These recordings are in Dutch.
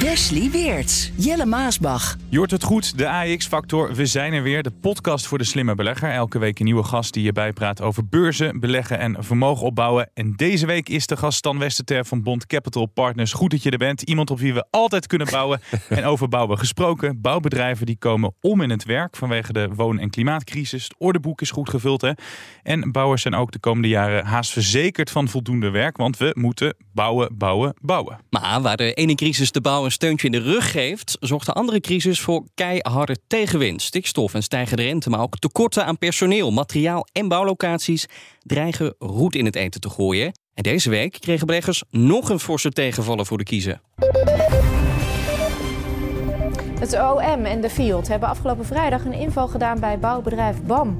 Wesley Weerts, Jelle Maasbach. Je hoort het goed, de AX-factor. We zijn er weer, de podcast voor de slimme belegger. Elke week een nieuwe gast die je bijpraat over beurzen, beleggen en vermogen opbouwen. En deze week is de gast Stan Westerter van Bond Capital Partners. Goed dat je er bent. Iemand op wie we altijd kunnen bouwen en over bouwen gesproken. Bouwbedrijven die komen om in het werk vanwege de woon- en klimaatcrisis. Het ordeboek is goed gevuld hè. En bouwers zijn ook de komende jaren haast verzekerd van voldoende werk. Want we moeten bouwen, bouwen, bouwen. Maar waar de ene crisis de bouw een steuntje in de rug geeft, zorgt de andere crisis voor keiharde tegenwind. Stikstof en stijgende rente, maar ook tekorten aan personeel, materiaal en bouwlocaties dreigen roet in het eten te gooien. En deze week kregen beleggers nog een forse tegenvaller voor de kiezen. Het OM en de FIOD hebben afgelopen vrijdag een inval gedaan bij bouwbedrijf BAM.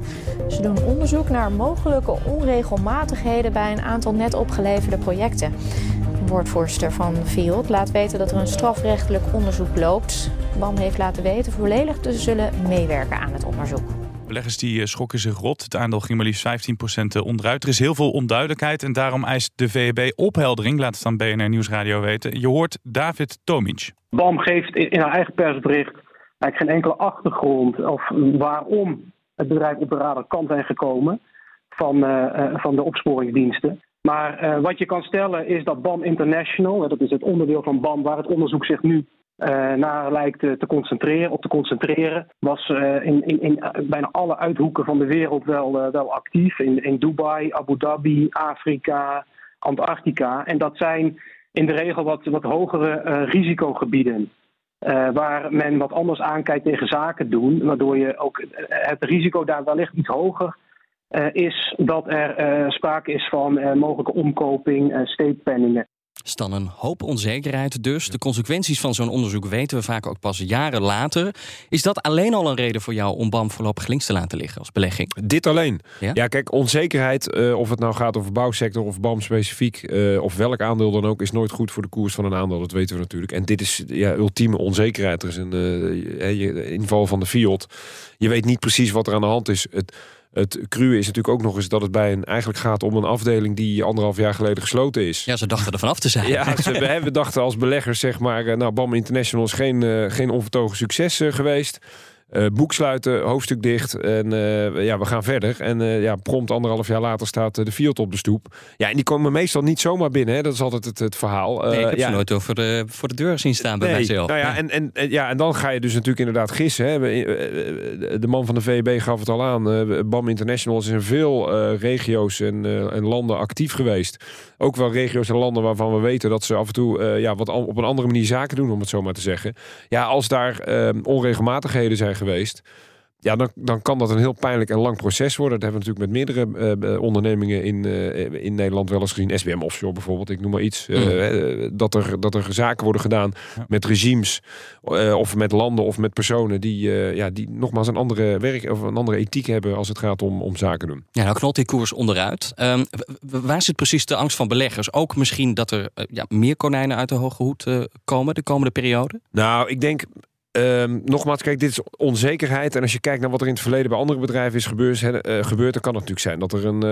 Ze doen onderzoek naar mogelijke onregelmatigheden bij een aantal net opgeleverde projecten. Een woordvoerster van FIOD laat weten dat er een strafrechtelijk onderzoek loopt. BAM heeft laten weten volledig te zullen meewerken aan het onderzoek. Beleggers die eh, schrokken zich rot. Het aandeel ging maar liefst 15% onderuit. Er is heel veel onduidelijkheid en daarom eist de VEB opheldering. Laat het dan BNR Nieuwsradio weten. Je hoort David Tomic. BAM geeft in haar eigen persbericht eigenlijk geen enkele achtergrond of waarom het bedrijf op de radar kan zijn gekomen van, uh, van de opsporingsdiensten. Maar uh, wat je kan stellen is dat BAM International, dat is het onderdeel van BAM waar het onderzoek zich nu uh, naar lijkt te concentreren, op te concentreren, was uh, in, in, in bijna alle uithoeken van de wereld wel, wel actief. In, in Dubai, Abu Dhabi, Afrika, Antarctica. En dat zijn in de regel wat, wat hogere risicogebieden. Waar men wat anders aankijkt tegen zaken doen, waardoor je ook het risico daar wellicht iets hoger is dat er uh, sprake is van mogelijke omkoping, steekpenningen. Stan een hoop onzekerheid dus. De consequenties van zo'n onderzoek weten we vaak ook pas jaren later. Is dat alleen al een reden voor jou om BAM voorlopig links te laten liggen als belegging? Dit alleen. Ja, ja kijk, onzekerheid, uh, of het nou gaat over bouwsector of BAM specifiek, uh, of welk aandeel dan ook, is nooit goed voor de koers van een aandeel. Dat weten we natuurlijk. En dit is ja, ultieme onzekerheid. Er is een uh, inval van de Fiat. Je weet niet precies wat er aan de hand is. Het, het cruwe is natuurlijk ook nog eens dat het bij een eigenlijk gaat om een afdeling die anderhalf jaar geleden gesloten is. Ja, ze dachten er vanaf te zijn. Ja, ze, we, we dachten als beleggers, zeg maar, nou, BAM International is geen, uh, geen onvertogen succes uh, geweest. Uh, boek sluiten, hoofdstuk dicht en uh, ja, we gaan verder. En uh, ja, prompt anderhalf jaar later staat de Fiat op de stoep. Ja, en die komen meestal niet zomaar binnen. Hè. Dat is altijd het, het verhaal. Nee, ik heb ja. ze nooit over de, voor de deur zien staan bij nee, mijzelf. Nou ja, en, en, en, ja, en dan ga je dus natuurlijk inderdaad gissen. Hè. De man van de VEB gaf het al aan. BAM International is in veel regio's en, en landen actief geweest. Ook wel regio's en landen waarvan we weten dat ze af en toe ja, wat op een andere manier zaken doen, om het zo maar te zeggen. Ja, als daar onregelmatigheden zijn geweest. Ja, dan, dan kan dat een heel pijnlijk en lang proces worden. Dat hebben we natuurlijk met meerdere uh, ondernemingen in, uh, in Nederland wel eens gezien. SBM Offshore bijvoorbeeld, ik noem maar iets. Mm. Uh, dat, er, dat er zaken worden gedaan ja. met regimes of met landen of met personen die, ja, die nogmaals een andere werk of een andere ethiek hebben als het gaat om, om zaken doen. Ja, nou knalt die koers onderuit. Um, waar zit precies de angst van beleggers? Ook misschien dat er ja, meer konijnen uit de hoge hoed komen de komende periode? Nou, ik denk Um, nogmaals, kijk, dit is onzekerheid. En als je kijkt naar wat er in het verleden bij andere bedrijven is gebeurd, he, uh, gebeurd dan kan het natuurlijk zijn dat er een,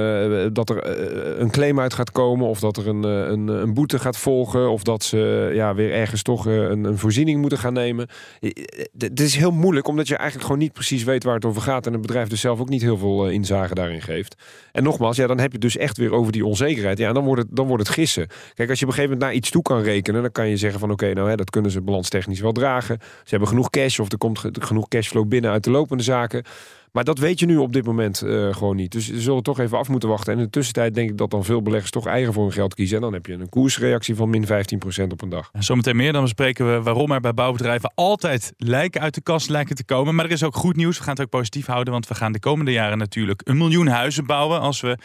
uh, dat er, uh, een claim uit gaat komen, of dat er een, een, een, boete gaat volgen, of dat ze ja, weer ergens toch een, een, voorziening moeten gaan nemen. Het is heel moeilijk, omdat je eigenlijk gewoon niet precies weet waar het over gaat. En het bedrijf dus zelf ook niet heel veel inzage daarin geeft. En nogmaals, ja, dan heb je dus echt weer over die onzekerheid. Ja, dan wordt het, dan wordt het gissen. Kijk, als je op een gegeven moment naar iets toe kan rekenen, dan kan je zeggen van oké, nou dat kunnen ze balanstechnisch wel dragen. Ze hebben genoeg cash of er komt genoeg cashflow binnen uit de lopende zaken. Maar dat weet je nu op dit moment uh, gewoon niet. Dus we zullen toch even af moeten wachten. En in de tussentijd denk ik dat dan veel beleggers toch eigen voor hun geld kiezen. En dan heb je een koersreactie van min 15% op een dag. En zometeen meer, dan bespreken we waarom er bij bouwbedrijven altijd lijken uit de kast lijken te komen. Maar er is ook goed nieuws. We gaan het ook positief houden, want we gaan de komende jaren natuurlijk een miljoen huizen bouwen. Als we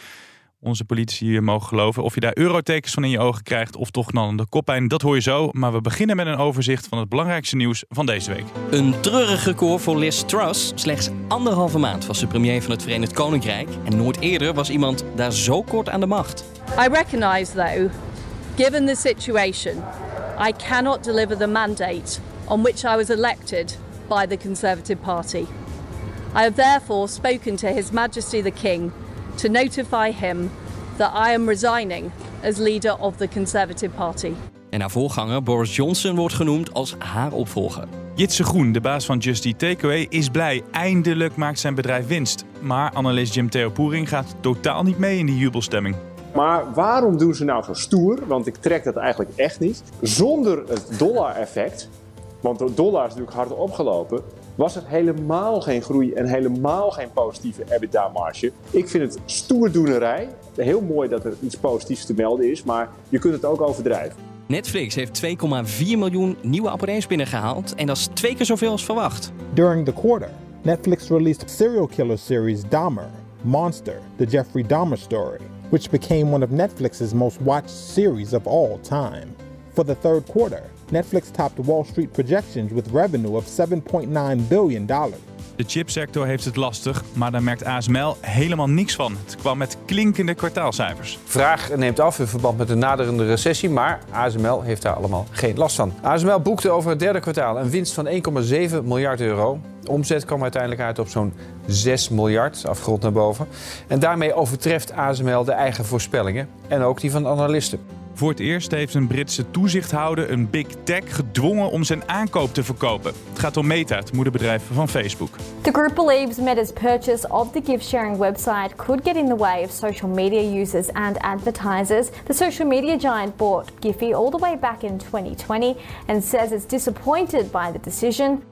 onze politici mogen geloven. Of je daar eurotekens van in je ogen krijgt of toch dan de koppijn, dat hoor je zo. Maar we beginnen met een overzicht van het belangrijkste nieuws van deze week. Een treurig record voor Liz Truss. Slechts anderhalve maand was ze premier van het Verenigd Koninkrijk. En nooit eerder was iemand daar zo kort aan de macht. I recognise, though, given the situation, I cannot deliver the mandate on which I was elected by the Conservative Party. I have therefore spoken to His Majesty the King to notify him that I am resigning as leader of the Conservative Party. En haar voorganger Boris Johnson wordt genoemd als haar opvolger. Jitse Groen, de baas van Just Eat Takeaway, is blij. Eindelijk maakt zijn bedrijf winst. Maar analist Jim Theo Poering gaat totaal niet mee in die jubelstemming. Maar waarom doen ze nou zo stoer? Want ik trek dat eigenlijk echt niet. Zonder het dollar-effect, want de dollar is natuurlijk hard opgelopen, was er helemaal geen groei en helemaal geen positieve EBITDA-marge. Ik vind het stoerdoenerij. Heel mooi dat er iets positiefs te melden is, maar je kunt het ook overdrijven. Netflix heeft 2,4 miljoen nieuwe abonnees binnengehaald en dat is twee keer zoveel als verwacht. During the quarter, Netflix released serial killer series Dahmer, Monster, The Jeffrey Dahmer Story, which became one of Netflix's most watched series of all time. For the third quarter, Netflix topped Wall Street projections with revenue of 7.9 billion dollars. De chipsector heeft het lastig, maar daar merkt ASML helemaal niks van. Het kwam met klinkende kwartaalcijfers. Vraag neemt af in verband met de naderende recessie, maar ASML heeft daar allemaal geen last van. ASML boekte over het derde kwartaal een winst van 1,7 miljard euro. Omzet kwam uiteindelijk uit op zo'n 6 miljard, afgerond naar boven. En daarmee overtreft ASML de eigen voorspellingen en ook die van analisten. Voor het eerst heeft een Britse toezichthouder een big tech gedwongen om zijn aankoop te verkopen. Het gaat om Meta, het moederbedrijf van Facebook. The group believes Meta's purchase of the gift sharing website could get in the way of social media users and advertisers. The social media giant bought Giphy all the way back in 2020 and says it's disappointed by the decision.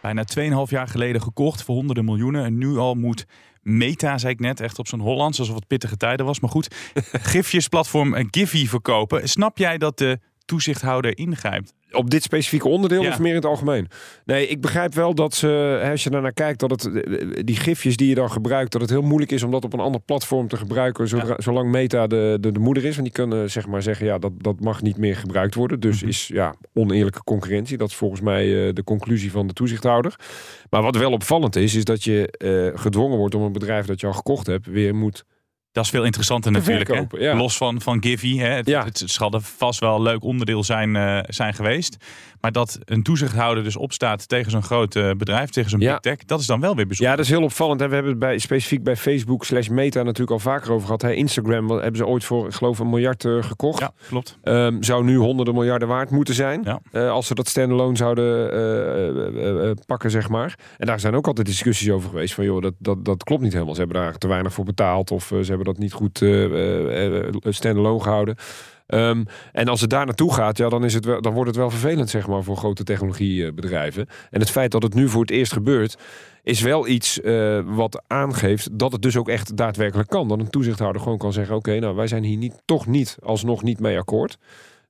Bijna 2,5 jaar geleden gekocht voor honderden miljoenen en nu al moet Meta, zei ik net, echt op zijn Hollands, alsof het pittige tijden was. Maar goed, gifjesplatform Giphy verkopen. Snap jij dat de toezichthouder ingrijpt? Op dit specifieke onderdeel Ja. of meer in het algemeen? Nee, ik begrijp wel dat ze, als je daarnaar kijkt, dat het, eh, die gifjes die je dan gebruikt, dat het heel moeilijk is om dat op een ander platform te gebruiken, zodra, zolang Meta de, de, de moeder is. Want die kunnen zeg maar zeggen, ja, dat, dat mag niet meer gebruikt worden. Dus is ja, oneerlijke concurrentie. Dat is volgens mij eh, de conclusie van de toezichthouder. Maar wat wel opvallend is, is dat je eh, gedwongen wordt om een bedrijf dat je al gekocht hebt, weer moet Dat is veel interessanter Te natuurlijk. Hè? verkopen, ja. Los van, van Givy. Hè? Het, Ja. het, het zal er vast wel een leuk onderdeel zijn, eh, zijn geweest. Maar dat een toezichthouder dus opstaat tegen zo'n groot eh, bedrijf, tegen zo'n Ja. big tech, dat is dan wel weer bijzonder. Ja, dat is heel opvallend. En we hebben het bij, specifiek bij Facebook slash Meta natuurlijk al vaker over gehad. Hè. Instagram wat hebben ze ooit voor, ik geloof, een miljard eh, gekocht. Ja, klopt. Ehm, zou nu honderden miljarden waard moeten zijn. Ja. als ze dat standalone zouden pakken, zeg maar. En daar zijn ook altijd discussies over geweest. Van joh, dat, dat, dat klopt niet helemaal. Ze hebben daar te weinig voor betaald. Of ze hebben dat niet goed eh, eh, eh, standalone gehouden. Ehm, en als het daar naartoe gaat, ja, dan, is het wel, dan wordt het wel vervelend zeg maar, voor grote technologiebedrijven. En het feit dat het nu voor het eerst gebeurt, is wel iets wat aangeeft dat het dus ook echt daadwerkelijk kan. Dat een toezichthouder gewoon kan zeggen: Oké, nou wij zijn hier niet, toch niet alsnog niet mee akkoord.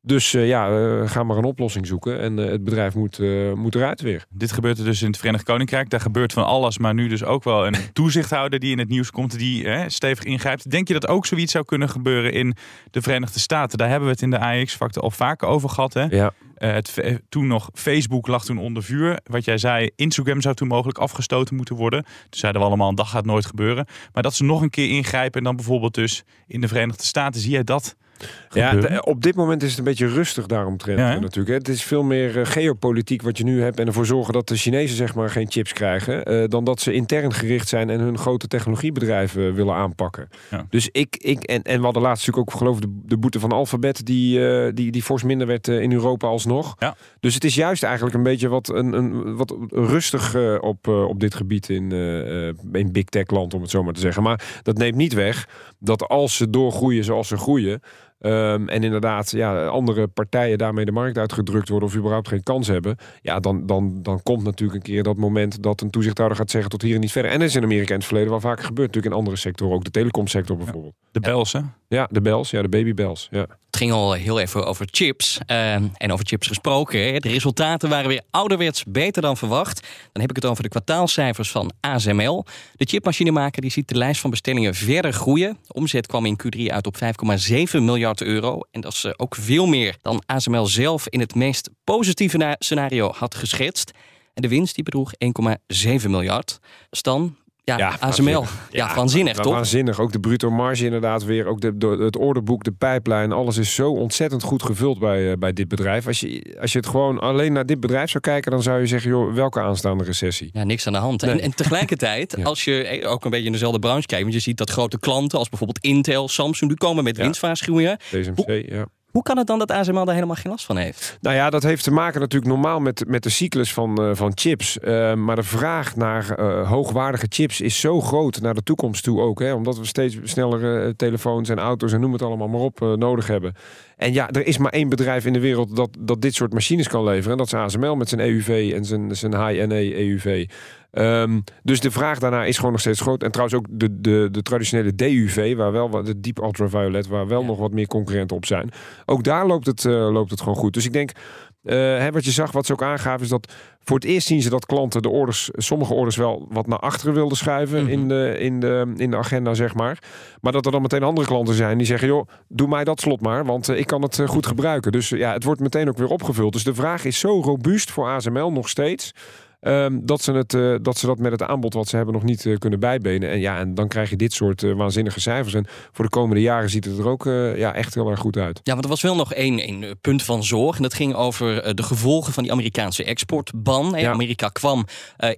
Dus eh, ja, eh, ga maar een oplossing zoeken. En eh, het bedrijf moet, moet eruit weer. Dit gebeurt er dus in het Verenigd Koninkrijk. Daar gebeurt van alles, maar nu dus ook wel een toezichthouder die in het nieuws komt, die hè, stevig ingrijpt. Denk je dat ook zoiets zou kunnen gebeuren in de Verenigde Staten? Daar hebben we het in de AX-factor al vaker over gehad. Hè? Ja. Het, toen nog Facebook lag toen onder vuur. Wat jij zei, Instagram zou toen mogelijk afgestoten moeten worden. Toen zeiden we allemaal, dat gaat nooit gebeuren. Maar dat ze nog een keer ingrijpen en dan bijvoorbeeld dus in de Verenigde Staten, zie jij dat gebeuren? de- op dit moment is het een beetje rustig daaromtrent Ja, eh, natuurlijk. hè. Het is veel meer eh, geopolitiek wat je nu hebt. En ervoor zorgen dat de Chinezen zeg maar geen chips krijgen. eh, dan dat ze intern gericht zijn en hun grote technologiebedrijven willen aanpakken. Ja. Dus ik, ik en, en we hadden laatst natuurlijk ook geloof ik, de, de boete van Alphabet. Die, die, die fors minder werd in Europa alsnog. Ja. Dus het is juist eigenlijk een beetje wat, een, een, wat rustig op, op dit gebied in, in big tech land, om het zo maar te zeggen. Maar dat neemt niet weg dat als ze doorgroeien zoals ze groeien. Ehm, en inderdaad, ja, andere partijen daarmee de markt uitgedrukt worden of überhaupt geen kans hebben. Ja, dan, dan, dan komt natuurlijk een keer dat moment dat een toezichthouder gaat zeggen tot hier en niet verder. En dat is in Amerika in het verleden wel vaker gebeurd. Natuurlijk in andere sectoren, ook de telecomsector bijvoorbeeld. De Belsen. Ja, de bells, ja, de babybells. Ja. Het ging al heel even over chips. Uh, en over chips gesproken. De resultaten waren weer ouderwets beter dan verwacht. Dan heb ik het over de kwartaalcijfers van ASML. De chipmachinemaker die ziet de lijst van bestellingen verder groeien. De omzet kwam in Q3 uit op 5,7 miljard euro. En dat is uh, ook veel meer dan ASML zelf in het meest positieve scenario had geschetst. En de winst die bedroeg 1,7 miljard. Stan, ja, ja ASML. Ja, waanzinnig, toch? Waanzinnig. Ook de bruto marge inderdaad weer. Ook de, de, het orderboek, de pijplijn. Alles is zo ontzettend goed gevuld bij, uh, bij dit bedrijf. Als je, als je het gewoon alleen naar dit bedrijf zou kijken... dan zou je zeggen, joh, welke aanstaande recessie? Ja, niks aan de hand. En, en, tegelijkertijd, als je eh, ook een beetje in dezelfde branche kijkt... want je ziet dat grote klanten als bijvoorbeeld Intel, Samsung... die komen met winstwaarschuwingen. TSMC, ja. Hoe kan het dan dat ASML daar helemaal geen last van heeft? Nou ja, dat heeft te maken natuurlijk normaal met, met de cyclus van, uh, van chips. Uh, maar de vraag naar uh, hoogwaardige chips is zo groot naar de toekomst toe ook. Hè? Omdat we steeds snellere telefoons en auto's en noem het allemaal maar op nodig hebben. En ja, er is maar één bedrijf in de wereld dat, dat dit soort machines kan leveren. En dat is ASML met zijn EUV en zijn, zijn high-NA EUV. Um, dus de vraag daarna is gewoon nog steeds groot. En trouwens ook de, de, de traditionele DUV, waar wel de deep ultraviolet, waar wel nog wat meer concurrenten op zijn. Ook daar loopt het, uh, loopt het gewoon goed. Dus ik denk, uh, hè, wat je zag, wat ze ook aangaven, is dat voor het eerst zien ze dat klanten de orders, sommige orders wel wat naar achteren wilden schuiven mm -hmm. in, de, in, de, in de agenda, zeg maar. Maar dat er dan meteen andere klanten zijn die zeggen, joh, doe mij dat slot maar, want uh, ik kan het goed gebruiken. Dus ja, het wordt meteen ook weer opgevuld. Dus de vraag is zo robuust voor ASML nog steeds. Um, dat, ze het, uh, dat ze dat met het aanbod wat ze hebben nog niet uh, kunnen bijbenen. En ja, en dan krijg je dit soort uh, waanzinnige cijfers. En voor de komende jaren ziet het er ook ja, echt heel erg goed uit. Ja, want er was wel nog één, één punt van zorg. En dat ging over de gevolgen van die Amerikaanse exportban. Ja. Amerika kwam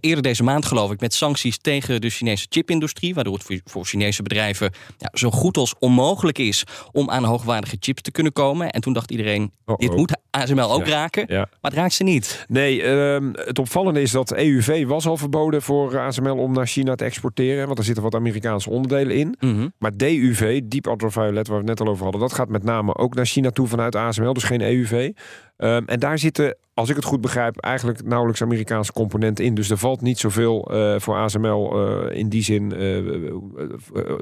eerder deze maand, geloof ik, met sancties tegen de Chinese chipindustrie. Waardoor het voor, voor Chinese bedrijven ja, zo goed als onmogelijk is om aan hoogwaardige chips te kunnen komen. En toen dacht iedereen, oh, dit moet ASML ook ja. raken. Maar het raakt ze niet. Nee, uh, het opvallende is dat EUV was al verboden voor ASML om naar China te exporteren. Want er zitten wat Amerikaanse onderdelen in. Mhm. Mm -hmm. Maar DUV, Deep Ultraviolet, waar we het net al over hadden, dat gaat met name ook naar China toe vanuit ASML. Dus geen EUV. Um, en daar zitten, als ik het goed begrijp, eigenlijk nauwelijks Amerikaanse componenten in. Dus er valt niet zoveel uh, voor ASML uh, in die zin uh,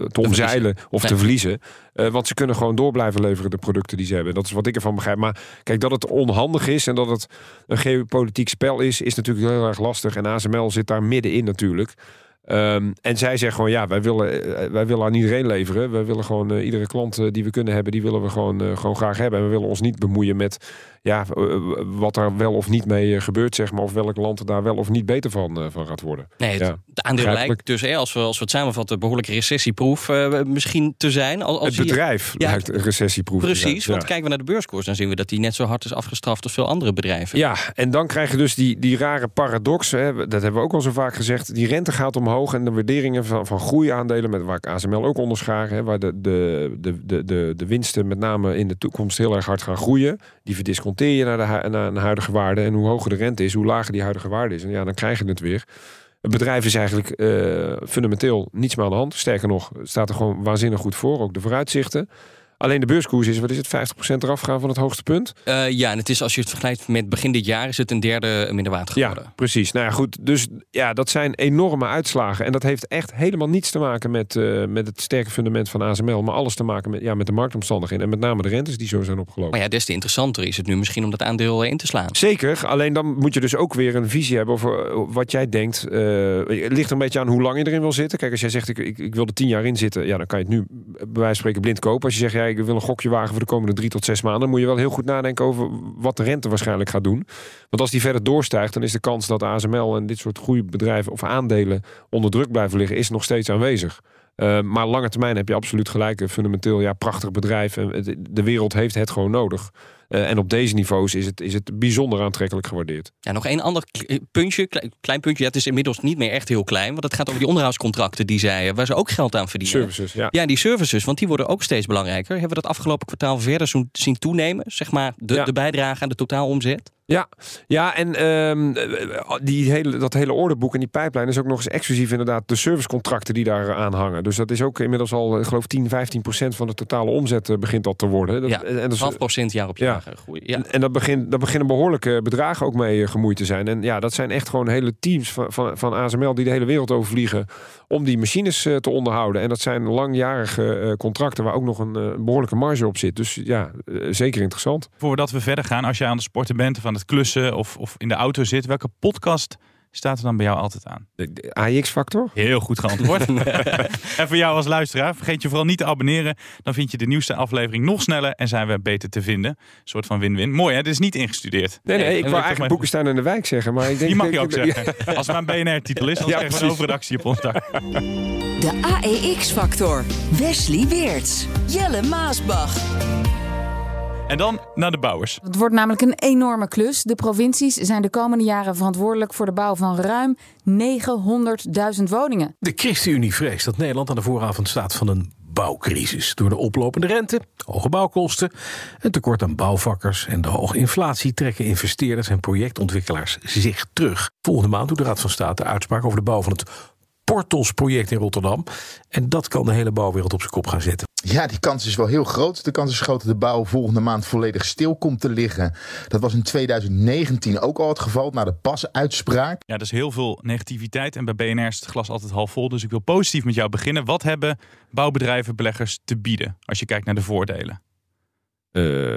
te omzeilen of nee. te verliezen. want ze kunnen gewoon door blijven leveren de producten die ze hebben. Dat is wat ik ervan begrijp. Maar kijk, dat het onhandig is en dat het een geopolitiek spel is, is natuurlijk heel erg lastig. En ASML zit daar middenin natuurlijk. Um, en zij zeggen gewoon, ja, wij willen, wij willen aan iedereen leveren. Wij willen gewoon uh, iedere klant uh, die we kunnen hebben, die willen we gewoon, uh, gewoon graag hebben. En we willen ons niet bemoeien met ja, wat er wel of niet mee gebeurt, zeg maar. Of welk land daar wel of niet beter van, van gaat worden. Nee, het, ja, de aandeel lijkt dus, hè, als, we, als we het samenvatten, behoorlijk recessieproef misschien te zijn. Als, als het bedrijf je, lijkt ja, recessieproef Precies, want kijken we naar de beurskoers, dan zien we dat die net zo hard is afgestraft als veel andere bedrijven. Ja, en dan krijg je dus die, die rare paradox, hè, dat hebben we ook al zo vaak gezegd. Die rente gaat omhoog en de waarderingen van, van groeiaandelen, met waar ik ASML ook onder schaar, hè, waar de, de, de, de, de, de winsten met name in de toekomst heel erg hard gaan groeien. Die verdisconteer je naar de, naar huidige waarde. En hoe hoger de rente is, hoe lager die huidige waarde is. En ja, dan krijg je het weer. Het bedrijf is eigenlijk uh, fundamenteel niets meer aan de hand. Sterker nog, staat er gewoon waanzinnig goed voor. Ook de vooruitzichten. Alleen de beurskoers is, wat is het, 50% eraf gaan van het hoogste punt? Uh, ja, en het is als je het vergelijkt met begin dit jaar, is het een derde minder water geworden. Ja, precies. Nou ja, goed. Dus ja, dat zijn enorme uitslagen. En dat heeft echt helemaal niets te maken met, uh, met het sterke fundament van ASML, maar alles te maken met, ja, met de marktomstandigheden. En met name de rentes die zo zijn opgelopen. Maar ja, des te interessanter is het nu misschien om dat aandeel in te slaan. Zeker. Alleen dan moet je dus ook weer een visie hebben over wat jij denkt. Uh, het ligt een beetje aan hoe lang je erin wil zitten. Kijk, als jij zegt, ik, ik, ik wil er tien jaar in zitten, ja, dan kan je het nu bij wijze van spreken blind kopen. Als je zegt, ja, ik wil een gokje wagen voor de komende drie tot zes maanden, moet je wel heel goed nadenken over wat de rente waarschijnlijk gaat doen. Want als die verder doorstijgt, dan is de kans dat ASML en dit soort groeibedrijven of aandelen onder druk blijven liggen, is nog steeds aanwezig. Uh, maar lange termijn heb je absoluut gelijk. Fundamenteel, ja, prachtig bedrijf. De wereld heeft het gewoon nodig. Uh, en op deze niveaus is het, is het bijzonder aantrekkelijk gewaardeerd. Ja, nog één ander puntje, klein puntje. Ja, het is inmiddels niet meer echt heel klein. Want het gaat over die onderhoudscontracten die zij, waar ze ook geld aan verdienen. Services, ja. Ja, die services, want die worden ook steeds belangrijker. Hebben we dat afgelopen kwartaal verder zien toenemen? Zeg maar de, ja. de bijdrage aan de totaalomzet? Ja, ja en um, die hele, dat hele orderboek en die pijplijn is ook nog eens exclusief inderdaad de servicecontracten die daar aanhangen. Dus dat is ook inmiddels al, ik geloof 10, 15 procent van de totale omzet begint dat te worden. Dat, ja, en dat is, half procent jaar op jaar. Groeien. Ja. En dat, begint, dat beginnen behoorlijke bedragen ook mee eh, gemoeid te zijn. En ja, dat zijn echt gewoon hele teams van, van, van ASML die de hele wereld overvliegen om die machines eh, te onderhouden. En dat zijn langjarige eh, contracten waar ook nog een eh, behoorlijke marge op zit. Dus ja, zeker interessant. Voordat we verder gaan, als je aan de sporten bent of aan het klussen of, of in de auto zit, welke podcast staat er dan bij jou altijd aan? De, de AX-factor? Heel goed geantwoord. en voor jou als luisteraar, vergeet je vooral niet te abonneren. Dan vind je de nieuwste aflevering nog sneller en zijn we beter te vinden. Een soort van win-win. Mooi hè, dit is niet ingestudeerd. Nee, nee, ik wou eigenlijk maar- boeken staan in de wijk zeggen. Maar ik denk, Die mag je ik- ook zeggen. Als het maar een BNR-titel is, dan Ja, krijgen we een overredactie op ons dak. De AEX-factor. Wesley Weerts. Jelle Maasbach. En dan naar de bouwers. Het wordt namelijk een enorme klus. De provincies zijn de komende jaren verantwoordelijk voor de bouw van ruim 900.000 woningen. De ChristenUnie vreest dat Nederland aan de vooravond staat van een bouwcrisis. Door de oplopende rente, hoge bouwkosten, een tekort aan bouwvakkers en de hoge inflatie trekken investeerders en projectontwikkelaars zich terug. Volgende maand doet de Raad van State uitspraak over de bouw van het Portos-project in Rotterdam. En dat kan de hele bouwwereld op zijn kop gaan zetten. Ja, die kans is wel heel groot. De kans is groot dat de bouw volgende maand volledig stil komt te liggen. Dat was in 2019 ook al het geval, na de pas-uitspraak. Ja, er is heel veel negativiteit en bij BNR is het glas altijd half vol. Dus ik wil positief met jou beginnen. Wat hebben bouwbedrijven, beleggers te bieden als je kijkt naar de voordelen? Eh,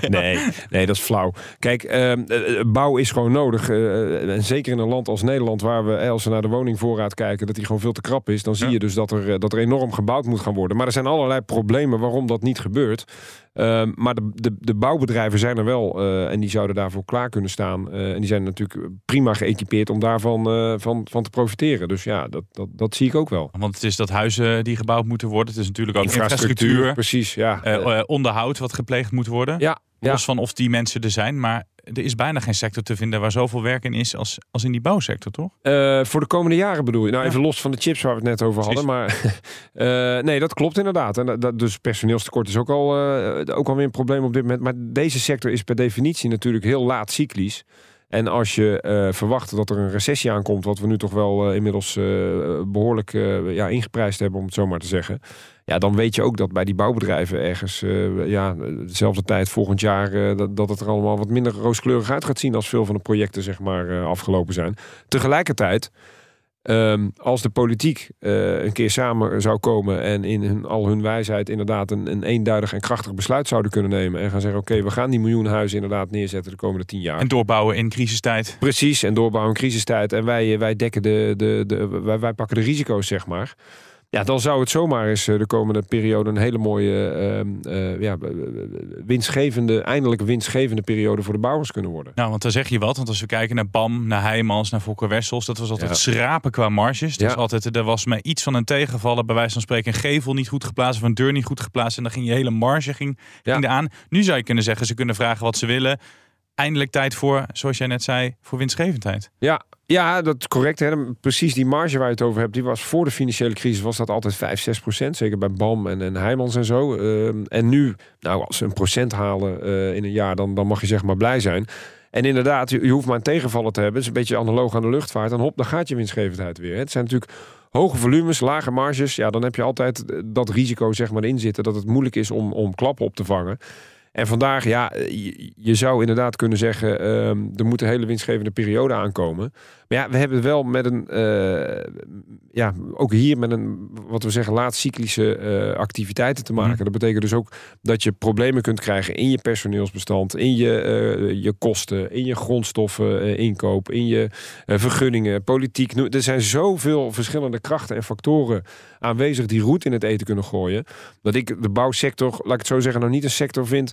nee, nee, dat is flauw. Kijk, ehm, eh, eh, bouw is gewoon nodig. En zeker in een land als Nederland, waar we, als we naar de woningvoorraad kijken, dat die gewoon veel te krap is. Dan zie je dus dat er, dat er enorm gebouwd moet gaan worden. Maar er zijn allerlei problemen waarom dat niet gebeurt. Ehm, maar de, de, de bouwbedrijven zijn er wel eh, en die zouden daarvoor klaar kunnen staan. Eh, en die zijn natuurlijk prima geëquipeerd om daarvan eh, van, van te profiteren. Dus ja, dat, dat, dat zie ik ook wel. Want het is dat huizen die gebouwd moeten worden. Het is natuurlijk ook Infrastructuur, infrastructuur. precies, ja. Onderhoud wat gepleegd moet worden. Ja, Los van of die mensen er zijn. Maar er is bijna geen sector te vinden waar zoveel werk in is als, als in die bouwsector, toch? Eh, voor de komende jaren bedoel je? Nou, even los van de chips waar we het net over hadden. Maar eh, nee, dat klopt inderdaad. En dat- dus personeelstekort is ook al, eh, ook alweer een probleem op dit moment. Maar deze sector is per definitie natuurlijk heel laat cyclisch. En als je verwacht dat er een recessie aankomt, wat we nu toch wel inmiddels eh, behoorlijk eh, ja, ingeprijsd hebben, om het zo maar te zeggen. Ja, dan weet je ook dat bij die bouwbedrijven ergens eh, ja, dezelfde tijd volgend jaar eh, dat, dat het er allemaal wat minder rooskleurig uit gaat zien als veel van de projecten zeg maar eh, afgelopen zijn. Tegelijkertijd, ehm, als de politiek een keer samen zou komen en in hun, al hun wijsheid inderdaad een, een eenduidig en krachtig besluit zouden kunnen nemen en gaan zeggen: oké, we gaan die miljoen huizen inderdaad neerzetten de komende tien jaar. En doorbouwen in crisistijd. Precies, en doorbouwen in crisistijd. En wij, wij dekken de, de, de wij, wij pakken de risico's, zeg maar. Ja, dan zou het zomaar eens eh, de komende periode een hele mooie, ehm, eh, ja, eh, winstgevende, eindelijk winstgevende periode voor de bouwers kunnen worden. Nou, want dan zeg je wat. Want als we kijken naar BAM, naar Heijmans, naar Fokker Wessels. Dat was altijd Ja. schrapen qua marges. Dat Ja. was altijd, er was mij iets van een tegenvallen. Bij wijze van spreken een gevel niet goed geplaatst. Of een deur niet goed geplaatst. En dan ging je hele marge ging, ging eraan. Nu zou je kunnen zeggen, ze kunnen vragen wat ze willen. Eindelijk tijd voor, zoals jij net zei, voor winstgevendheid. Ja, ja, dat is correct. Hè. Precies die marge waar je het over hebt, die was voor de financiële crisis was dat altijd 5, 6 procent. Zeker bij BAM en, en Heijmans en zo. Ehm, en nu, nou, als ze een procent halen eh, in een jaar, dan, dan mag je zeg maar blij zijn. En inderdaad, je, hoeft maar een tegenvallen te hebben. Het is een beetje analoog aan de luchtvaart. En hop, dan gaat je winstgevendheid weer. hè. Het zijn natuurlijk hoge volumes, lage marges. Ja, dan heb je altijd eh, dat risico zeg maar in zitten dat het moeilijk is om, om klappen op te vangen. En vandaag, ja, je, je zou inderdaad kunnen zeggen, ehm, er moet een hele winstgevende periode aankomen. Maar ja, we hebben wel met een, eh, ja, ook hier met een, wat we zeggen, laatcyclische eh activiteiten te maken. Dat betekent dus ook dat je problemen kunt krijgen in je personeelsbestand, in je, eh, je kosten, in je grondstoffen, eh, inkoop, in je eh, vergunningen, politiek. Er zijn zoveel verschillende krachten en factoren aanwezig die roet in het eten kunnen gooien. Dat ik de bouwsector, laat ik het zo zeggen, nog niet een sector vind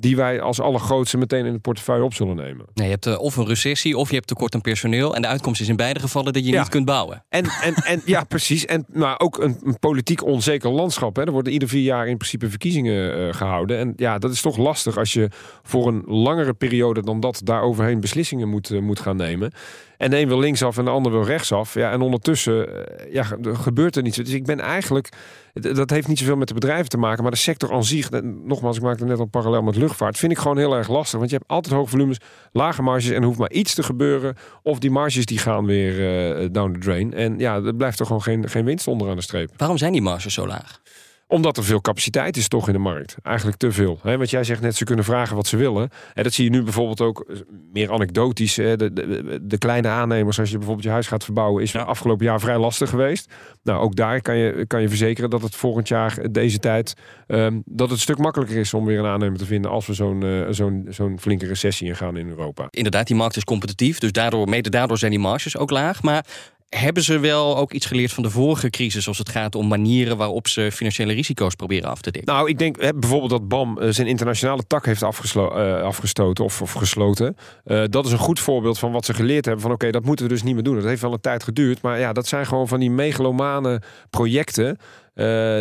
die wij als allergrootste meteen in de portefeuille op zullen nemen. Nee, je hebt eh, of een recessie of je hebt tekort aan personeel. En de uitkomst is in beide gevallen dat je Ja. niet kunt bouwen. En, en, en ja, precies. En maar ook een, een politiek onzeker landschap. Hè. Er worden ieder vier jaar in principe verkiezingen eh, gehouden. En ja, dat is toch lastig als je voor een langere periode dan dat daar overheen beslissingen moet, eh, moet gaan nemen. En de een wil linksaf en de ander wil rechtsaf. Ja, en ondertussen ja, ge- gebeurt er niets. Dus ik ben eigenlijk, dat heeft niet zoveel met de bedrijven te maken, maar de sector aan zich, nogmaals, ik maakte net al parallel met luchtvaart, vind ik gewoon heel erg lastig. Want je hebt altijd hoge volumes, lage marges en er hoeft maar iets te gebeuren. Of die marges die gaan weer eh, down the drain. En ja, er blijft er gewoon geen, geen winst onder aan de streep. Waarom zijn die marges zo laag? Omdat er veel capaciteit is toch in de markt. Eigenlijk te veel. Hè? Wat jij zegt net, ze kunnen vragen wat ze willen. En dat zie je nu bijvoorbeeld ook eh, meer anekdotisch. De, de, de kleine aannemers, als je bijvoorbeeld je huis gaat verbouwen, is afgelopen jaar vrij lastig geweest. Nou, ook daar kan je, kan je verzekeren dat het volgend jaar, deze tijd, ehm, dat het een stuk makkelijker is om weer een aannemer te vinden als we zo'n eh, zo'n zo'n flinke recessie ingaan in Europa. Inderdaad, die markt is competitief, dus daardoor, mede daardoor zijn die marges ook laag. Maar hebben ze wel ook iets geleerd van de vorige crisis als het gaat om manieren waarop ze financiële risico's proberen af te dekken? Nou, ik denk bijvoorbeeld dat BAM eh, zijn internationale tak heeft eh, afgestoten of, of gesloten. Eh, dat is een goed voorbeeld van wat ze geleerd hebben. Van oké, dat moeten we dus niet meer doen. Dat heeft wel een tijd geduurd. Maar ja, dat zijn gewoon van die megalomane projecten.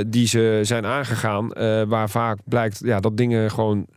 die ze zijn aangegaan. waar vaak blijkt ja, dat dingen gewoon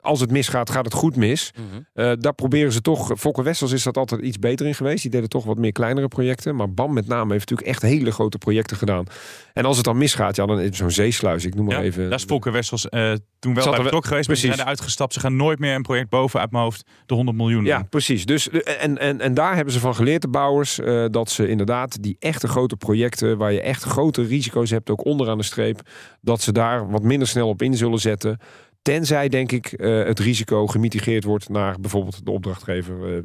als het misgaat, gaat het goed mis. Eh, daar proberen ze toch. Fokker Wessels is dat altijd iets beter in geweest. Die deden toch wat meer kleinere projecten. Maar BAM met name heeft natuurlijk echt hele grote projecten gedaan. En als het dan misgaat, ja, dan is zo'n zeesluis. Ik noem maar even. Daar is Volker Wessels eh, toen wel bij betrokken geweest. Maar ze precies. zijn eruit gestapt. Ze gaan nooit meer een project boven uit mijn hoofd de 100 miljoen Ja, precies. Dus, eh, en, en, en daar hebben ze van geleerd, de bouwers, dat ze inderdaad die echte grote projecten, waar je echt grote risico's hebt, ook onderaan de streep, dat ze daar wat minder snel op in zullen zetten. Tenzij, denk ik, eh, het risico gemitigeerd wordt naar bijvoorbeeld de opdrachtgever, eh,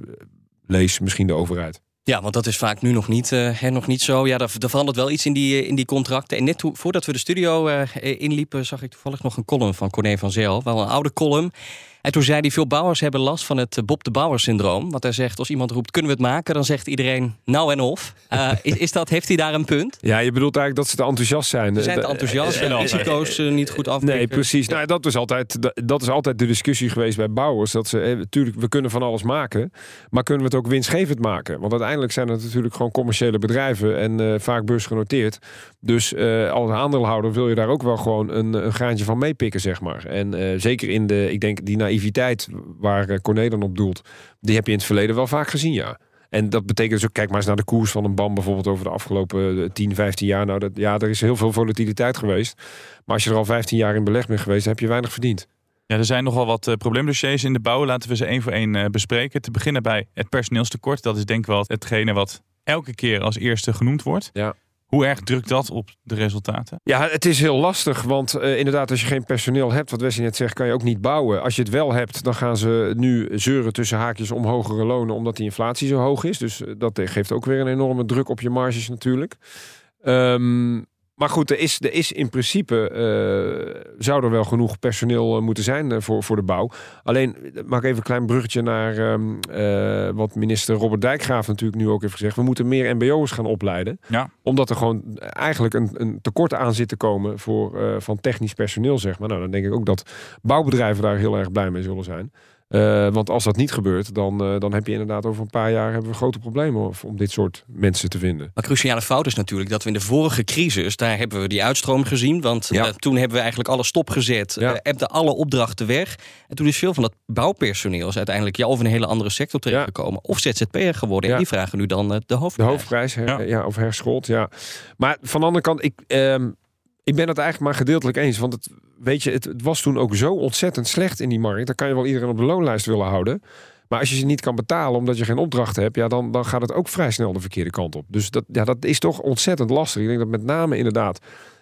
lees misschien de overheid. Ja, want dat is vaak nu nog niet, eh, nog niet zo. Ja, daar, daar verandert wel iets in die, in die contracten. En net voordat we de studio inliepen, zag ik toevallig nog een column van Corné van Zel. Wel een oude column. En toen zei hij, veel bouwers hebben last van het eh, Bob de Bouwer syndroom. Want hij zegt, als iemand roept, kunnen we het maken? Dan zegt iedereen, nou en of. Eh, is, is dat, heeft hij daar een punt? Ja, je bedoelt eigenlijk dat ze te enthousiast zijn. Ze zijn te Eh, enthousiast eh, en eh, risico's eh, niet goed afdekken. Nee, precies. Nou, dat, is altijd, dat- is altijd de discussie geweest bij bouwers. Dat ze, eh, natuurlijk, we kunnen van alles maken. Maar kunnen we het ook winstgevend maken? Want uiteindelijk zijn het natuurlijk gewoon commerciële bedrijven. En eh, vaak beursgenoteerd. Dus eh, als aandeelhouder wil je daar ook wel gewoon een, een graantje van meepikken, zeg maar. En eh, zeker in de, ik denk, die naïviteit waar eh, Corné dan op doelt. Die heb je in het verleden wel vaak gezien, ja. En dat betekent dus ook, kijk maar eens naar de koers van een BAM bijvoorbeeld over de afgelopen eh, 10, 15 jaar. Nou, dat, ja, er is heel veel volatiliteit geweest. Maar als je er al 15 jaar in beleg bent geweest, heb je weinig verdiend. Ja, er zijn nogal wat eh, probleemdossiers in de bouw. Laten we ze één voor één eh, bespreken. Te beginnen bij het personeelstekort. Dat is denk ik wel hetgene wat elke keer als eerste genoemd wordt. Ja. Hoe erg drukt dat op de resultaten? Ja, het is heel lastig, want eh, inderdaad, als je geen personeel hebt, wat Wesley net zegt, kan je ook niet bouwen. Als je het wel hebt, dan gaan ze nu zeuren tussen haakjes om hogere lonen, omdat die inflatie zo hoog is. Dus eh, dat geeft ook weer een enorme druk op je marges natuurlijk. Ehm, maar goed, er is, er is in principe, eh, zou er wel genoeg personeel eh, moeten zijn eh, voor, voor de bouw. Alleen, maak even een klein bruggetje naar ehm, eh, wat minister Robert Dijkgraaf natuurlijk nu ook heeft gezegd. We moeten meer mbo'ers gaan opleiden Ja. omdat er gewoon eigenlijk een, een tekort aan zit te komen voor, van technisch personeel, zeg maar. Nou, dan denk ik ook dat bouwbedrijven daar heel erg blij mee zullen zijn. Eh, want als dat niet gebeurt, dan, eh, dan heb je inderdaad over een paar jaar hebben we grote problemen om- om dit soort mensen te vinden. Maar cruciale fout is natuurlijk dat we in de vorige crisis, daar hebben we die uitstroom gezien. Want Ja. eh, toen hebben we eigenlijk alles stopgezet, Ja. ebden alle opdrachten weg. En toen is veel van dat bouwpersoneel is uiteindelijk ja, of in een hele andere sector terechtgekomen, of ZZP'er geworden. Ja. En die vragen nu dan eh, de De hoofdprijs. hoofdprijs, her- ja. of herschold, ja. Maar van de andere kant, ik, ehm, ik ben het eigenlijk maar gedeeltelijk eens. Want het, weet je, het, het was toen ook zo ontzettend slecht in die markt. Dan kan je wel iedereen op de loonlijst willen houden. Maar als je ze niet kan betalen omdat je geen opdrachten hebt, ja, dan, dan gaat het ook vrij snel de verkeerde kant op. Dus dat, ja, dat is toch ontzettend lastig. Ik denk dat met name inderdaad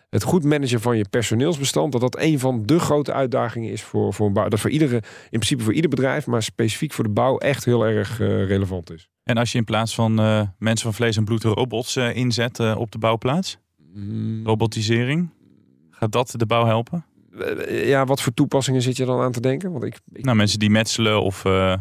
het goed managen van je personeelsbestand, dat dat een van de grote uitdagingen is voor, voor een bouw. Dat voor iedere, in principe voor ieder bedrijf, maar specifiek voor de bouw echt heel erg eh, relevant is. En als je in plaats van eh, mensen van vlees en bloed robots eh, inzet op de bouwplaats? Robotisering? Gaat dat de bouw helpen? Eh, Ja, wat voor toepassingen zit je dan aan te denken? Want ik, Nou, mensen die metselen of eh,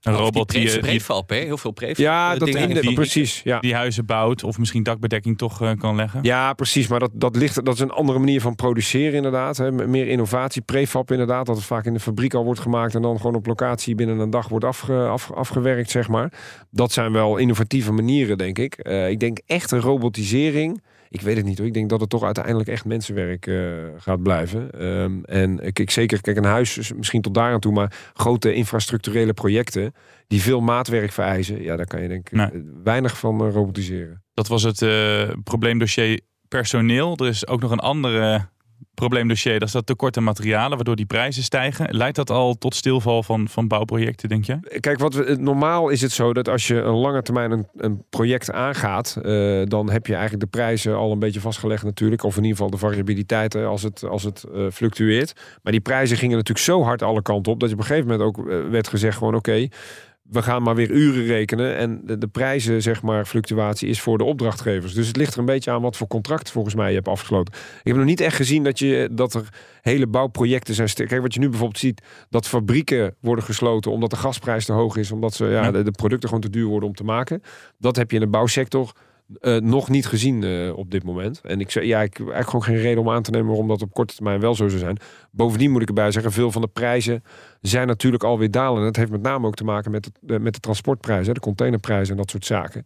een Of robot die die, pre- eh, die, prefab, hè? heel veel prefab. Ja, dat in de- die- precies. Ja. die huizen bouwt of misschien dakbedekking toch kan leggen. Ja, precies. Maar dat, dat, ligt, dat is een andere manier van produceren inderdaad. Hè. Meer innovatie, prefab inderdaad. Dat het vaak in de fabriek al wordt gemaakt... en dan gewoon op locatie binnen een dag wordt afge, af, afgewerkt, zeg maar. Dat zijn wel innovatieve manieren, denk ik. Eh, ik denk echt een robotisering... Ik weet het niet hoor. Ik denk dat het toch uiteindelijk echt mensenwerk eh, gaat blijven. Ehm, en ik, ik zeker, kijk, een huis is misschien tot daar aan toe, maar grote infrastructurele projecten die veel maatwerk vereisen, ja, daar kan je denk ik weinig van eh, robotiseren. Dat was het eh, probleemdossier personeel. Er is ook nog een andere probleemdossier, dat is dat tekort aan materialen, waardoor die prijzen stijgen. Leidt dat al tot stilval van, van bouwprojecten, denk je? Kijk, wat we, normaal is het zo dat als je een lange termijn een, een project aangaat, eh, dan heb je eigenlijk de prijzen al een beetje vastgelegd natuurlijk. Of in ieder geval de variabiliteiten als het, als het eh, fluctueert. Maar die prijzen gingen natuurlijk zo hard alle kanten op, dat je op een gegeven moment ook eh, werd gezegd gewoon oké, we gaan maar weer uren rekenen. En de, de prijzen, zeg maar, fluctuatie is voor de opdrachtgevers. Dus het ligt er een beetje aan wat voor contract volgens mij je hebt afgesloten. Ik heb nog niet echt gezien dat, je, dat er hele bouwprojecten zijn. Kijk, wat je nu bijvoorbeeld ziet, dat fabrieken worden gesloten omdat de gasprijs te hoog is. Omdat ze, ja, de, de producten gewoon te duur worden om te maken. Dat heb je in de bouwsector eh, nog niet gezien eh, op dit moment. En ik zei, ja, ik heb eigenlijk gewoon geen reden om aan te nemen waarom dat op korte termijn wel zo zou zijn. Bovendien moet ik erbij zeggen, veel van de prijzen zijn natuurlijk alweer dalen. En dat heeft met name ook te maken met, het, eh, met de transportprijzen, de containerprijzen en dat soort zaken.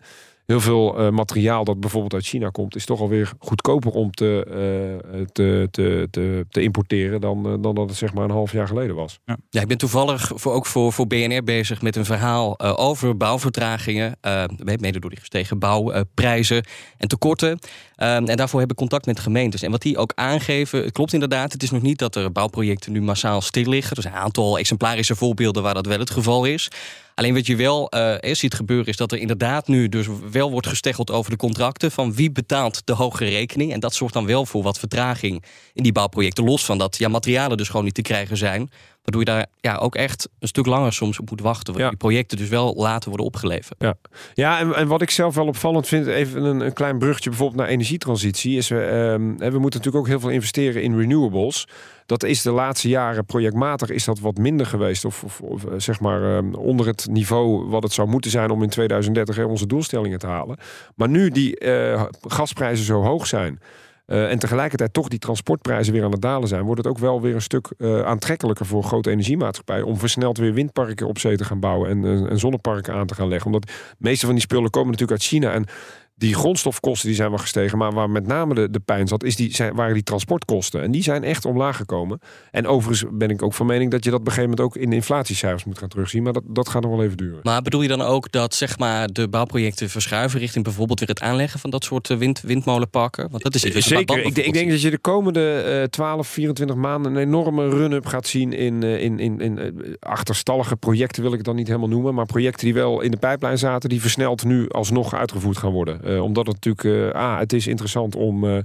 Heel veel eh, materiaal dat bijvoorbeeld uit China komt, is toch alweer goedkoper om te, eh, te, te, te, te importeren dan, eh, dan dat het zeg maar een half jaar geleden was. Ja, ik ben toevallig voor, ook voor, voor BNR bezig met een verhaal eh, over bouwvertragingen. eh, mede door die gestegen bouwprijzen en tekorten. Ehm, en daarvoor heb ik contact met gemeentes. En wat die ook aangeven, het klopt inderdaad. Het is nog niet dat er bouwprojecten nu massaal stil liggen. Er zijn een aantal exemplarische voorbeelden waar dat wel het geval is. Alleen wat je wel eh, ziet gebeuren is dat er inderdaad nu dus wel wordt gesteggeld over de contracten. Van wie betaalt de hogere rekening. En dat zorgt dan wel voor wat vertraging in die bouwprojecten. Los van dat ja, materialen dus gewoon niet te krijgen zijn. Waardoor je daar ja, ook echt een stuk langer soms op moet wachten. Waardoor die projecten dus wel later worden opgeleverd. Ja, ja en, en wat ik zelf wel opvallend vind, even een, een klein bruggetje bijvoorbeeld naar energietransitie, is we, ehm, hè, we moeten natuurlijk ook heel veel investeren in renewables. Dat is de laatste jaren projectmatig is dat wat minder geweest. Of, of, eh, zeg maar ehm, onder het niveau wat het zou moeten zijn om in 2030 hè, onze doelstellingen te halen. Maar nu die eh, gasprijzen zo hoog zijn. eh, en tegelijkertijd toch die transportprijzen weer aan het dalen zijn, wordt het ook wel weer een stuk aantrekkelijker voor grote energiemaatschappijen om versneld weer windparken op zee te gaan bouwen en, en zonneparken aan te gaan leggen. Omdat de meeste van die spullen komen natuurlijk uit China en die grondstofkosten die zijn wel gestegen, maar waar met name de, de pijn zat, is die, zijn, waren die transportkosten. En die zijn echt omlaag gekomen. En overigens ben ik ook van mening dat je dat op een gegeven moment ook in de inflatiecijfers moet gaan terugzien. Maar dat, dat gaat nog wel even duren. Maar bedoel je dan ook dat zeg maar, de bouwprojecten verschuiven richting bijvoorbeeld weer het aanleggen van dat soort eh, wind, windmolenparken? Want dat is iets Zeker. Ik, denk- ik denk dat je de komende eh 12, 24 maanden een enorme run-up gaat zien in, eh, in, in, in eh, achterstallige projecten, wil ik het dan niet helemaal noemen. Maar projecten die wel in de pijplijn zaten, die versneld nu alsnog uitgevoerd gaan worden. Eh, omdat het natuurlijk, eh, A, het is interessant om.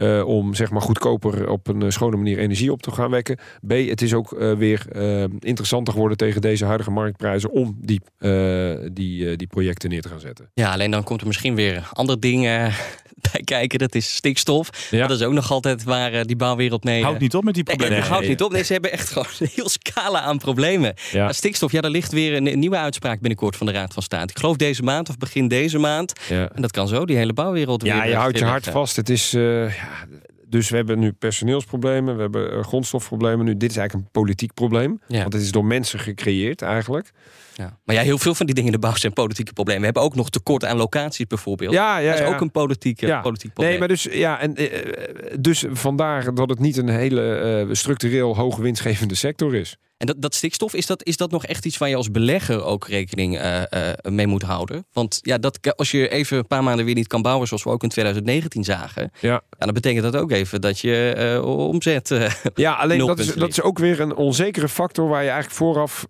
Eh, om zeg maar goedkoper op een eh, schone manier energie op te gaan wekken. B, het is ook eh, weer eh, interessanter geworden tegen deze huidige marktprijzen om die, eh, die, die projecten neer te gaan zetten. Ja, alleen dan komt er misschien weer andere dingen bij kijken. Dat is stikstof. Dat is ook nog altijd waar die bouwwereld mee... Houdt niet op met die problemen. Nee, houdt Nee. niet op. Nee, ze hebben echt gewoon een heel scala aan problemen. Ja. Maar stikstof, ja, daar ligt weer een, een nieuwe uitspraak binnenkort van de Raad van State. Ik geloof deze maand of begin deze maand. Ja. En dat kan zo die hele bouwwereld weer... Ja, je houdt je weggaan. vast. Het is, eh, ja, dus we hebben nu personeelsproblemen, we hebben eh, grondstofproblemen. Nu, dit is eigenlijk een politiek probleem. Ja. Want het is door mensen gecreëerd eigenlijk. Ja. Maar ja, heel veel van die dingen in de bouw zijn politieke problemen. We hebben ook nog tekort aan locaties bijvoorbeeld. Ja, ja, dat is ja. ook een politiek, Ja. politiek probleem. Nee, maar dus, ja, en, eh, dus vandaar dat het niet een hele eh, structureel hoog winstgevende sector is. En dat, dat stikstof, is dat, is dat nog echt iets waar je als belegger ook rekening eh, eh, mee moet houden? Want ja, dat, als je even een paar maanden weer niet kan bouwen, zoals we ook in 2019 zagen, Ja. dan betekent dat ook even dat je eh, omzet. Ja, alleen dat is, dat is ook weer een onzekere factor waar je eigenlijk vooraf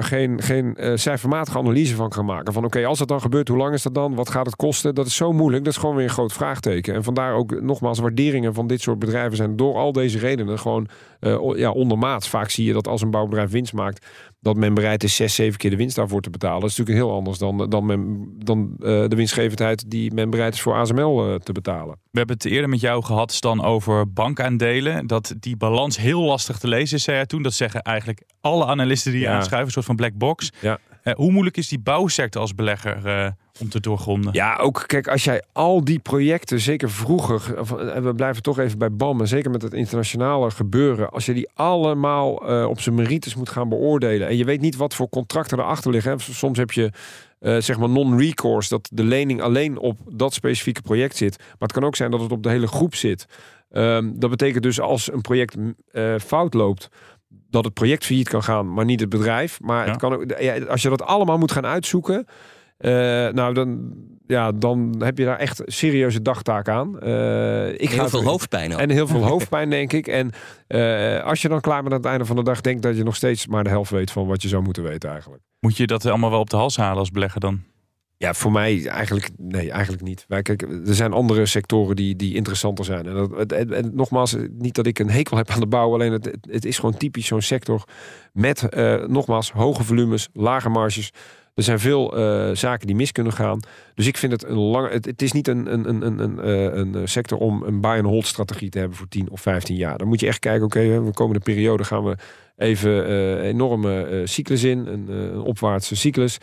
geen, geen cijfermatige analyse van kan maken. Van oké, als het dan gebeurt, hoe lang is dat dan? Wat gaat het kosten? Dat is zo moeilijk. Dat is gewoon weer een groot vraagteken. En vandaar ook nogmaals, waarderingen van dit soort bedrijven zijn door al deze redenen gewoon o- ja, ondermaats. Vaak zie je dat als een bouwbedrijf winst maakt, dat men bereid is zes, zeven keer de winst daarvoor te betalen. Dat is natuurlijk heel anders dan, dan, men, dan eh, de winstgevendheid die men bereid is voor ASML eh, te betalen. We hebben het eerder met jou gehad, Stan, over bankaandelen. Dat die balans heel lastig te lezen is, zei jij toen. Dat zeggen eigenlijk alle analisten die je Ja. aanschuiven, een soort van black box. Ja. Hoe moeilijk is die bouwsector als belegger om te doorgronden? Ja, ook kijk, als jij al die projecten, zeker vroeger, en we blijven toch even bij BAM, en zeker met het internationale gebeuren, als je die allemaal eh, op zijn merites moet gaan beoordelen en je weet niet wat voor contracten erachter liggen. Hè. Soms heb je eh, zeg maar non-recourse, dat de lening alleen op dat specifieke project zit. Maar het kan ook zijn dat het op de hele groep zit. Ehm, dat betekent dus als een project eh, fout loopt, dat het project failliet kan gaan, maar niet het bedrijf. Maar Ja. het kan ook, ja, als je dat allemaal moet gaan uitzoeken. Eh, nou, dan, ja, dan heb je daar echt serieuze dagtaak aan. Eh, ik Heel ga veel hoofdpijn ook. En heel veel hoofdpijn, denk ik. En eh, als je dan klaar bent aan het einde van de dag, denk dat je nog steeds maar de helft weet van wat je zou moeten weten eigenlijk. Moet je dat allemaal wel op de hals halen als belegger dan? Ja, voor mij eigenlijk, nee, eigenlijk niet. Wij, kijk, er zijn andere sectoren die, die interessanter zijn. En, dat, het- en, en nogmaals, niet dat ik een hekel heb aan de bouw, alleen het, het, het is gewoon typisch zo'n sector met, eh, nogmaals, hoge volumes, lage marges. Er zijn veel eh, zaken die mis kunnen gaan. Dus ik vind het een lange. Het, is niet een, een, een, een, een, eh, eh, sector om een buy and hold strategie te hebben voor 10 of 15 jaar. Dan moet je echt kijken, oké, de komende periode gaan we even eh, enorme cyclus in, een, een opwaartse cyclus.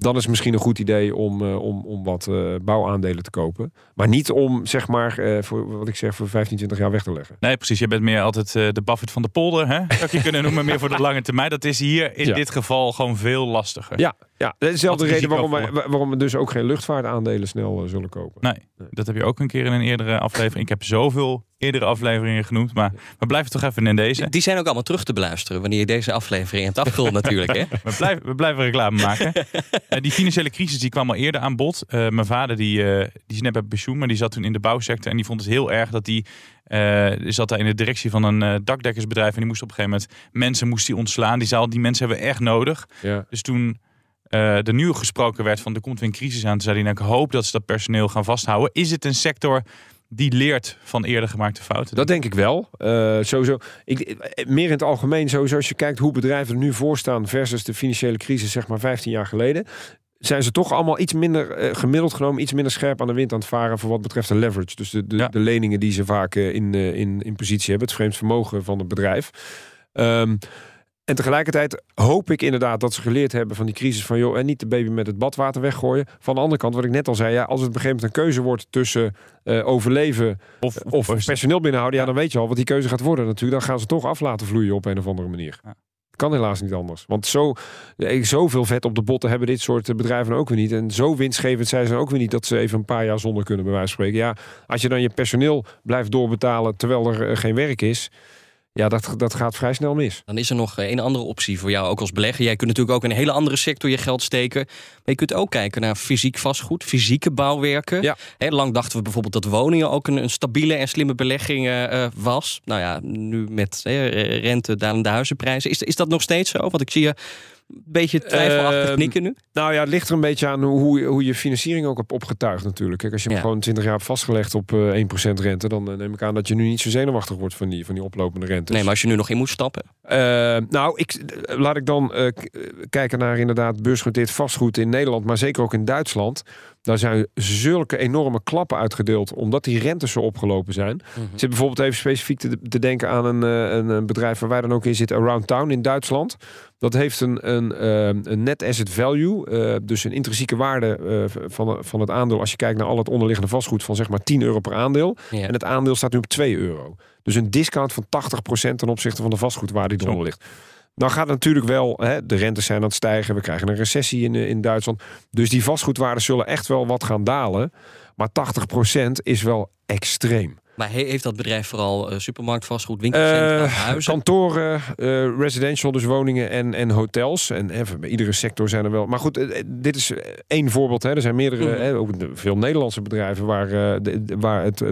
Dan is het misschien een goed idee om, eh, om, om wat eh, bouwaandelen te kopen. Maar niet om, zeg maar, eh, voor wat ik zeg, voor 15, 20 jaar weg te leggen. Nee, precies. Je bent meer altijd de Buffett van de polder, hè? Zou ik je kunnen noemen, meer voor de lange termijn. Dat is hier in Ja. dit geval gewoon veel lastiger. Ja, ja. dat dezelfde reden waarom, wij, waarom we dus ook geen luchtvaartaandelen snel zullen kopen. Nee, dat heb je ook een keer in een eerdere aflevering. Ik heb zoveel eerdere afleveringen genoemd, maar we blijven toch even in deze. Die zijn ook allemaal terug te beluisteren wanneer je deze aflevering hebt afgerond natuurlijk. Hè? We blijven, we blijven reclame maken. Eh, die financiële crisis die kwam al eerder aan bod. Eh, mijn vader die, eh, die is net bij pensioen, maar die zat toen in de bouwsector. En die vond het heel erg dat die, eh, zat daar in de directie van een eh, dakdekkersbedrijf. En die moest op een gegeven moment mensen moest die ontslaan. Die zei die mensen hebben we echt nodig. Ja. Dus toen eh er nu gesproken werd van er komt weer een crisis aan. Toen zei hij, nou, ik hoop dat ze dat personeel gaan vasthouden. Is het een sector die leert van eerder gemaakte fouten? Dat denk ik wel. Eh, sowieso. Ik, eh, meer in het algemeen, sowieso als je kijkt hoe bedrijven er nu voor staan versus de financiële crisis, zeg maar 15 jaar geleden. Zijn ze toch allemaal iets minder eh, gemiddeld genomen, iets minder scherp aan de wind aan het varen voor wat betreft de leverage. Dus de, de, de leningen die ze vaak in, in, in positie hebben, het vreemd vermogen van het bedrijf. Ehm, en tegelijkertijd hoop ik inderdaad dat ze geleerd hebben van die crisis van joh, en niet de baby met het badwater weggooien. Van de andere kant, wat ik net al zei, ja, als het op een gegeven moment een keuze wordt tussen eh, overleven of, of personeel binnenhouden, ja, dan weet je al wat die keuze gaat worden natuurlijk. Dan gaan ze toch af laten vloeien op een of andere manier. Kan helaas niet anders. Want zo, eh, zoveel vet op de botten hebben dit soort eh, bedrijven ook weer niet. En zo winstgevend zijn ze ook weer niet dat ze even een paar jaar zonder kunnen, bij wijze van spreken. Ja, als je dan je personeel blijft doorbetalen terwijl er eh, geen werk is. Ja, dat, dat gaat vrij snel mis. Dan is er nog eh, een andere optie voor jou ook als belegger. Jij kunt natuurlijk ook in een hele andere sector je geld steken. Je kunt ook kijken naar fysiek vastgoed, fysieke bouwwerken. Hè, lang dachten we bijvoorbeeld dat woningen ook een, een stabiele en slimme belegging eh, was. Nou ja, nu met eh, rente, dalende huizenprijzen. Is, is dat nog steeds zo? Want ik zie je een beetje twijfelachtig Ehm, knikken nu. Nou ja, het ligt er een beetje aan hoe, hoe je financiering ook hebt opgetuigd natuurlijk. Kijk, als je hem Ja. gewoon 20 jaar hebt vastgelegd op eh 1% rente, dan neem ik aan dat je nu niet zo zenuwachtig wordt van die, van die oplopende rente. Nee, maar als je nu nog in moet stappen. nou, ik, laat ik dan kijken naar inderdaad beursgenoteerd vastgoed in Nederland, maar zeker ook in Duitsland. Daar zijn zulke enorme klappen uitgedeeld omdat die rentes zo opgelopen zijn. Ik zit bijvoorbeeld even specifiek te, te denken aan een, eh, een, een bedrijf waar wij dan ook in zitten, Around Town in Duitsland. Dat heeft een, een, eh, een net asset value, eh, dus een intrinsieke waarde van, van het aandeel als je kijkt naar al het onderliggende vastgoed van zeg maar 10 euro per aandeel. En het aandeel staat nu op 2 euro. Dus een discount van 80% ten opzichte van de vastgoedwaarde die eronder ligt. Nou gaat natuurlijk wel, hè, de rentes zijn aan het stijgen. We krijgen een recessie in, eh, in Duitsland. Dus die vastgoedwaarden zullen echt wel wat gaan dalen. Maar 80% is wel extreem. Maar he- heeft dat bedrijf vooral eh, supermarktvastgoed, winkelcentra, Eh, huizen? kantoren, eh, residential, dus woningen en, en hotels. En even, bij iedere sector zijn er wel. Maar goed, dit is één voorbeeld. Hè. Er zijn meerdere, Mhm. hè, ook de- veel Nederlandse bedrijven waar, de, waar het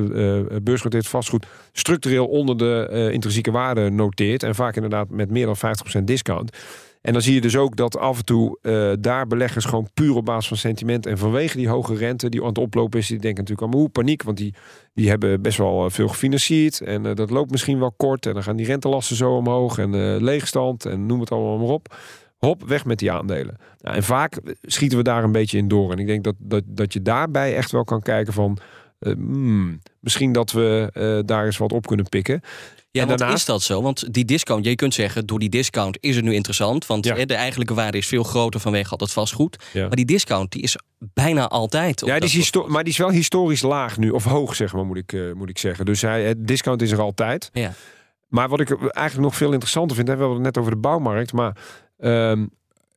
beursgenoteerd vastgoed structureel onder de intrinsieke waarde noteert. En vaak inderdaad met meer dan 50% discount. En dan zie je dus ook dat af en toe eh, daar beleggers gewoon puur op basis van sentiment en vanwege die hoge rente die aan het oplopen is, die denken natuurlijk aan hoe paniek, want die, die hebben best wel eh, veel gefinancierd en eh, dat loopt misschien wel kort en dan gaan die rentelasten zo omhoog en leegstand en noem het allemaal maar op. Hop, weg met die aandelen. Nou, en vaak schieten we daar een beetje in door. En ik denk dat, dat, dat je daarbij echt wel kan kijken van... hmm, misschien dat we daar eens wat op kunnen pikken. Ja, en daarnaast- is dat zo? Want die discount, je kunt zeggen, door die discount is het nu interessant. Want hè, de eigenlijke waarde is veel groter vanwege al dat vastgoed. Ja. Maar die discount, die is bijna altijd. Ja, die is maar die is wel historisch laag nu. Of hoog, zeg maar, moet ik, eh, moet ik zeggen. Dus hij, het discount is er altijd. Ja. Maar wat ik eigenlijk nog veel interessanter vind... Hè, we hadden het net over de bouwmarkt, maar... ehm,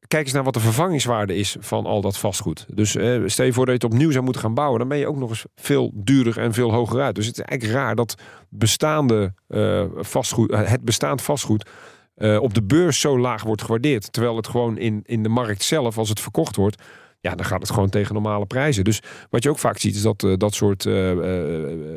kijk eens naar wat de vervangingswaarde is van al dat vastgoed. Dus eh, stel je voor dat je het opnieuw zou moeten gaan bouwen... dan ben je ook nog eens veel duurder en veel hoger uit. Dus het is eigenlijk raar dat bestaande eh, vastgoed... eh, het bestaand vastgoed... op de beurs zo laag wordt gewaardeerd. Terwijl het gewoon in, in de markt zelf, als het verkocht wordt Ja, dan gaat het gewoon tegen normale prijzen. Dus wat je ook vaak ziet, is dat dat soort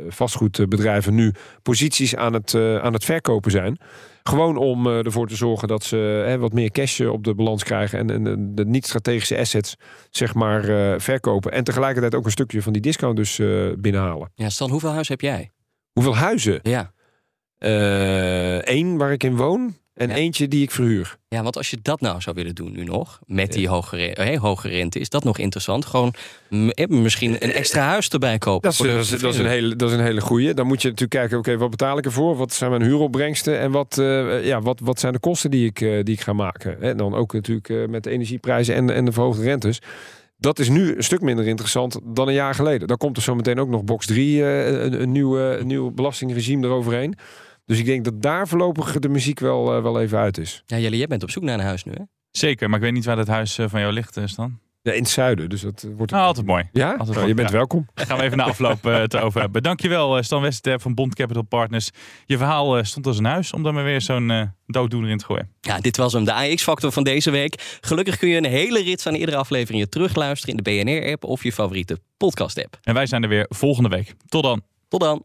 vastgoedbedrijven nu posities aan het, aan het verkopen zijn. Gewoon om eh, ervoor te zorgen dat ze hè, wat meer cash eh, op de balans krijgen. En, en, de niet-strategische assets, zeg maar, eh, verkopen. En tegelijkertijd ook een stukje van die discount dus eh, binnenhalen. Ja, Stan, hoeveel huis heb jij? Hoeveel huizen? Ja. Eén waar ik in woon en eentje die ik verhuur. Ja, want als je dat nou zou willen doen nu nog, met die hoge, eh, hoge rente, is dat nog interessant? Gewoon eh, misschien een extra huis erbij kopen. Dat is, dat, is, dat is een hele, dat is een hele goeie. Dan moet je natuurlijk kijken, oké, wat betaal ik ervoor? Wat zijn mijn huuropbrengsten? En wat, eh, ja, wat, wat zijn de kosten die ik, eh, die ik ga maken? En dan ook natuurlijk eh, met de energieprijzen en, en de verhoogde rentes. Dat is nu een stuk minder interessant dan een jaar geleden. Dan komt er zo meteen ook nog box 3, eh, een, een, nieuw, eh, een nieuw belastingregime eroverheen. Dus ik denk dat daar voorlopig de muziek wel, eh, wel even uit is. Ja, jullie, jij bent op zoek naar een huis nu, hè? Zeker, maar ik weet niet waar dat huis eh, van jou ligt, eh, Stan. Ja, in het zuiden, dus dat wordt... Nou, altijd mooi. Ja? Altijd mooi. je bent Ja. welkom. Daar gaan we even na afloop eh, het over hebben. Dankjewel eh, Stan Westerter van Bond Capital Partners. Je verhaal eh, stond als een huis om maar weer zo'n eh, dooddoener in te gooien. Ja, dit was hem, de AX-factor van deze week. Gelukkig kun je een hele rits aan eerdere afleveringen terugluisteren in de BNR-app of je favoriete podcast-app. En wij zijn er weer volgende week. Tot dan. Tot dan.